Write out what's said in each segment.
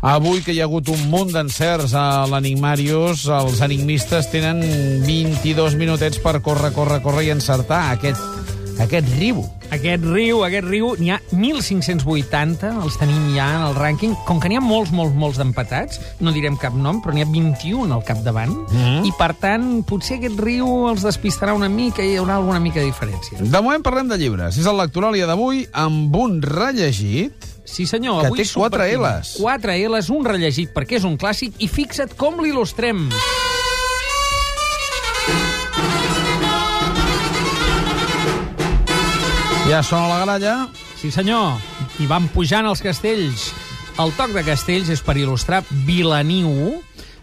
Avui que hi ha hagut un munt d'encerts a l'Enigmàrius, els enigmistes tenen 22 minutets per córrer, córrer, córrer i encertar aquest, aquest riu. Aquest riu, aquest riu, n'hi ha 1.580, els tenim ja en el rànquing. Com que n'hi ha molts, molts, molts d'empatats, no direm cap nom, però n'hi ha 21 al capdavant, Mhm. i per tant, potser aquest riu els despistarà una mica i hi haurà alguna mica de diferència. De moment parlem de llibres. És el Lectoràlia d'avui amb un rellegit Sí, senyor. Que té quatre. Ls. Quatre Ls, un rellegit, perquè és un clàssic, i fixa't com l'il·lustrem. Ja sona la gralla. Sí, senyor. I van pujant els castells. El toc de castells és per il·lustrar Vilaniu.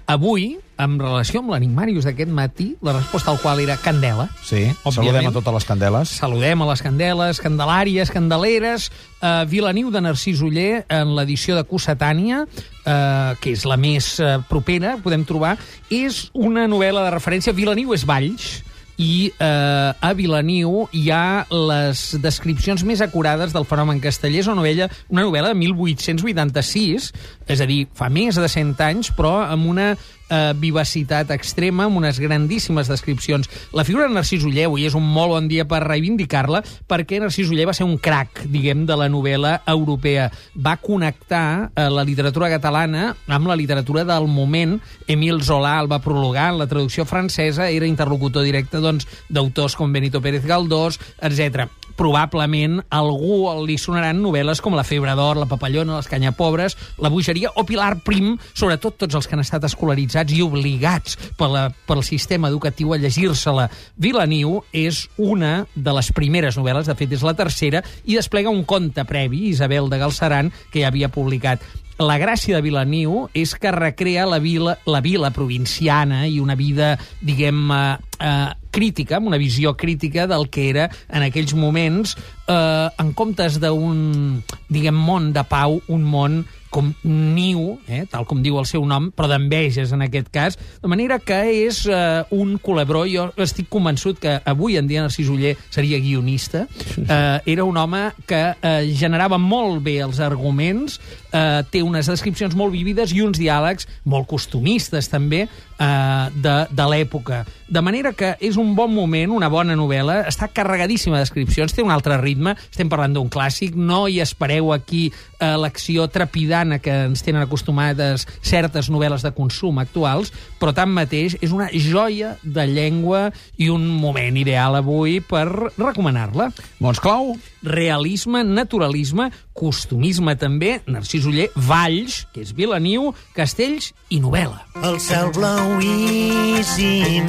Avui, en relació amb l'enigmàrius d'aquest matí, la resposta al qual era Candela. Sí, Òbviament. saludem a totes les candeles. Saludem a les candeles, candelàries, candeleres, eh, Vilaniu de Narcís Uller en l'edició de Cossetània, eh, que és la més eh, propera, podem trobar, és una novel·la de referència. Vilaniu és Valls, i eh, a Vilaniu hi ha les descripcions més acurades del fenomen casteller. És una novel·la, una novel·la de 1886, és a dir, fa més de 100 anys, però amb una eh, vivacitat extrema, amb unes grandíssimes descripcions. La figura de Narcís Uller avui és un molt bon dia per reivindicar-la, perquè Narcís Uller va ser un crac, diguem, de la novel·la europea. Va connectar eh, la literatura catalana amb la literatura del moment. Emil Zola el va prologar en la traducció francesa, era interlocutor directe doncs, d'autors com Benito Pérez Galdós, etc probablement algú li sonaran novel·les com La febre d'or, La papallona, Les canyapobres, La bogeria o Pilar Prim, sobretot tots els que han estat escolaritzats i obligats per la, pel sistema educatiu a llegir-se-la. Vilaniu és una de les primeres novel·les, de fet és la tercera, i desplega un conte previ, Isabel de Galceran, que ja havia publicat. La gràcia de Vilaniu és que recrea la vila, la vila provinciana i una vida, diguem, eh, eh, crítica, amb una visió crítica del que era en aquells moments, eh, en comptes d'un, diguem, món de pau, un món com niu, eh, tal com diu el seu nom, però d'enveges en aquest cas, de manera que és eh, un culebró. Jo estic convençut que avui en dia Narcís Uller seria guionista. Eh, era un home que eh, generava molt bé els arguments, eh, té unes descripcions molt vívides i uns diàlegs molt costumistes també eh, de, de l'època. De manera que és un bon moment, una bona novel·la, està carregadíssima de descripcions, té un altre ritme, estem parlant d'un clàssic, no hi espereu aquí eh, l'acció trepidana que ens tenen acostumades certes novel·les de consum actuals, però tanmateix és una joia de llengua i un moment ideal avui per recomanar-la. Mots clau? Realisme, naturalisme, costumisme també, Narcís Uller, Valls, que és Vilaniu, Castells i novel·la. El cel blauíssim.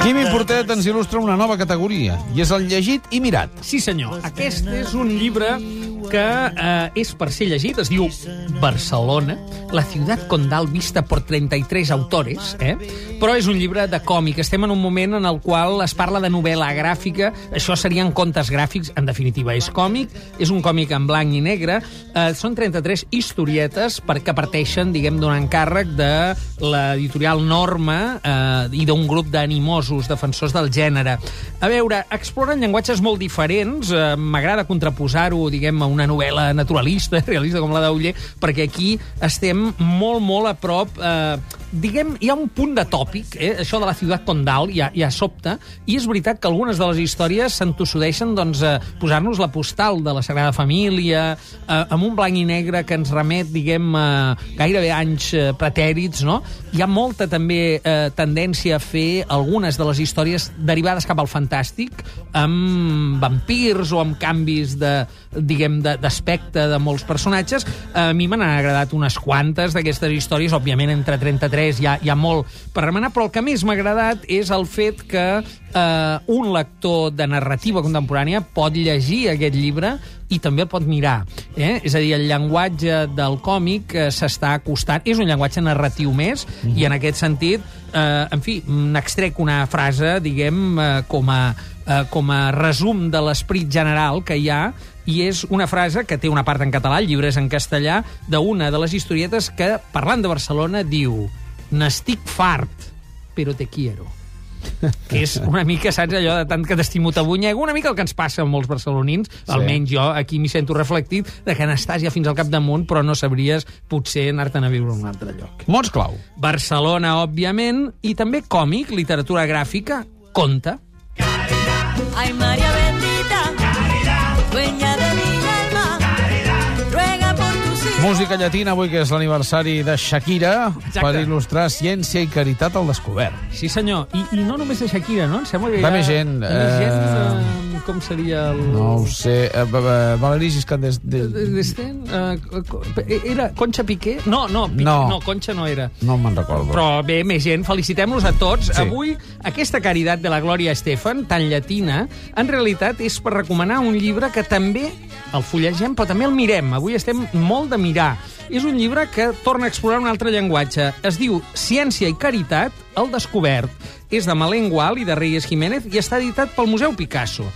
Quimi Portet ens il·lustra una nova categoria, i és el llegit i mirat. Sí, senyor. Aquest és un llibre que eh, és per ser llegit, es diu Barcelona, la ciutat condal vista por 33 autores, eh? però és un llibre de còmic. Estem en un moment en el qual es parla de novel·la gràfica, això serien contes gràfics, en definitiva és còmic, és un còmic en blanc i negre, eh, són 33 historietes perquè parteixen, diguem, d'un encàrrec de l'editorial Norma eh, i d'un grup d'animosos defensors del gènere. A veure, exploren llenguatges molt diferents, eh, m'agrada contraposar-ho, diguem, a una novel·la naturalista, realista com la d'Uller, perquè aquí estem molt, molt a prop... Eh, diguem, hi ha un punt de tòpic, eh? això de la ciutat condal ja, ja sobta, i és veritat que algunes de les històries s'entossudeixen doncs, a posar-nos la postal de la Sagrada Família, eh, amb un blanc i negre que ens remet, diguem, a gairebé anys eh, pretèrits, no? Hi ha molta també eh, tendència a fer algunes de les històries derivades cap al fantàstic, amb vampirs o amb canvis de, diguem, d'aspecte de, de molts personatges. A mi m'han agradat unes quantes d'aquestes històries, òbviament entre 33 hi ha, hi ha molt per remenar, però el que més m'ha agradat és el fet que eh, un lector de narrativa contemporània pot llegir aquest llibre i també el pot mirar. Eh? És a dir, el llenguatge del còmic eh, s'està acostant. És un llenguatge narratiu més, mm -hmm. i en aquest sentit, eh, en fi, n'extrec una frase, diguem, eh, com a eh, com a resum de l'esperit general que hi ha i és una frase que té una part en català, el llibre és en castellà, d'una de les historietes que, parlant de Barcelona, diu «N'estic fart, però te quiero». que és una mica, saps, allò de tant que t'estimo t'abunyego, una mica el que ens passa amb molts barcelonins, sí. almenys jo aquí m'hi sento reflectit, de que n'estàs ja fins al capdamunt, però no sabries potser anar-te'n a viure a un altre lloc. Mots clau. Barcelona, òbviament, i també còmic, literatura gràfica, conte. Ay, María Música llatina, avui que és l'aniversari de Shakira, Exacte. per il·lustrar ciència i caritat al descobert. Sí, senyor. I, i no només de Shakira, no? Em sembla que hi ha... més gent, hi ha més gent, eh, eh, com seria el... No ho sé. Uh, uh, Valerí Giscard des... De-. D'Esten? Uh, era Concha Piqué? No, no, Piqué, No. no. Concha no era. No me'n recordo. Però bé, més gent, felicitem-los a tots. Sí. Sí. Avui, aquesta caritat de la Glòria Estefan, tan llatina, en realitat és per recomanar un llibre que també el fullegem, però també el mirem. Avui estem molt de mirar. És un llibre que torna a explorar un altre llenguatge. Es diu Ciència i Caritat, el descobert. És de Malén Gual i de Reyes Jiménez i està editat pel Museu Picasso.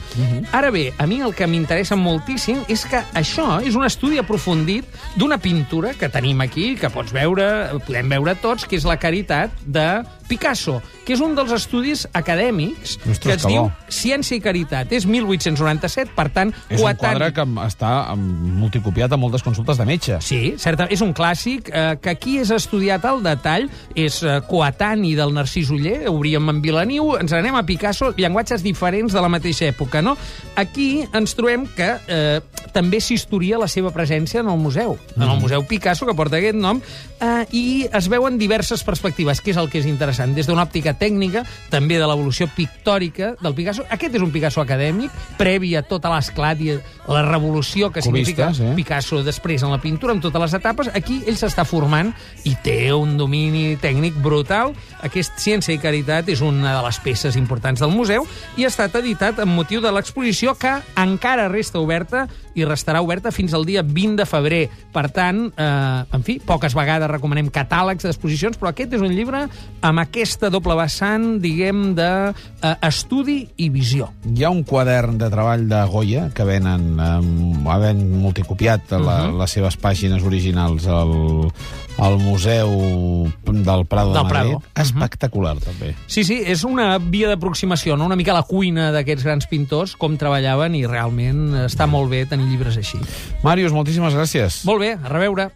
Ara bé, a mi el que m'interessa moltíssim és que això és un estudi aprofundit d'una pintura que tenim aquí, que pots veure, podem veure tots, que és la Caritat de Picasso, que és un dels estudis acadèmics Ostres, que es que diu bo. Ciència i Caritat. És 1897, per tant, És un quadre que està multicopiat a moltes consultes de metge. Sí, certa, és un clàssic eh, que aquí és estudiat al detall, és eh, coetani del Narcís Uller, obríem en Vilaniu, ens anem a Picasso, llenguatges diferents de la mateixa època, no? Aquí ens trobem que eh, també s'historia la seva presència en el museu, en el Museu Picasso, que porta aquest nom, eh, i es veuen diverses perspectives, que és el que és interessant, des d'una òptica tècnica, també de l'evolució pictòrica del Picasso. Aquest és un Picasso acadèmic, previ a tota l'esclat i la revolució que Cubista, significa sí. Picasso després en la pintura, amb totes les etapes. Aquí ell s'està formant i té un domini tècnic brutal. Aquest Ciència i Caritat és una de les peces importants del museu i ha estat editat amb motiu de l'exposició que encara resta oberta i restarà oberta fins al dia 20 de febrer. Per tant, eh, en fi, poques vegades recomanem catàlegs d'exposicions, però aquest és un llibre amb aquesta doble vessant, diguem, d'estudi i visió. Hi ha un quadern de treball de Goya que venen, um, havent multicopiat la, Mhm. les seves pàgines originals al, al Museu del Prado de Del Madrid. Prado. Mhm. Espectacular, també. Sí, sí, és una via d'aproximació, no? una mica la cuina d'aquests grans pintors, com treballaven, i realment està molt bé tenir llibres així. Màrius, moltíssimes gràcies. Molt bé, a reveure.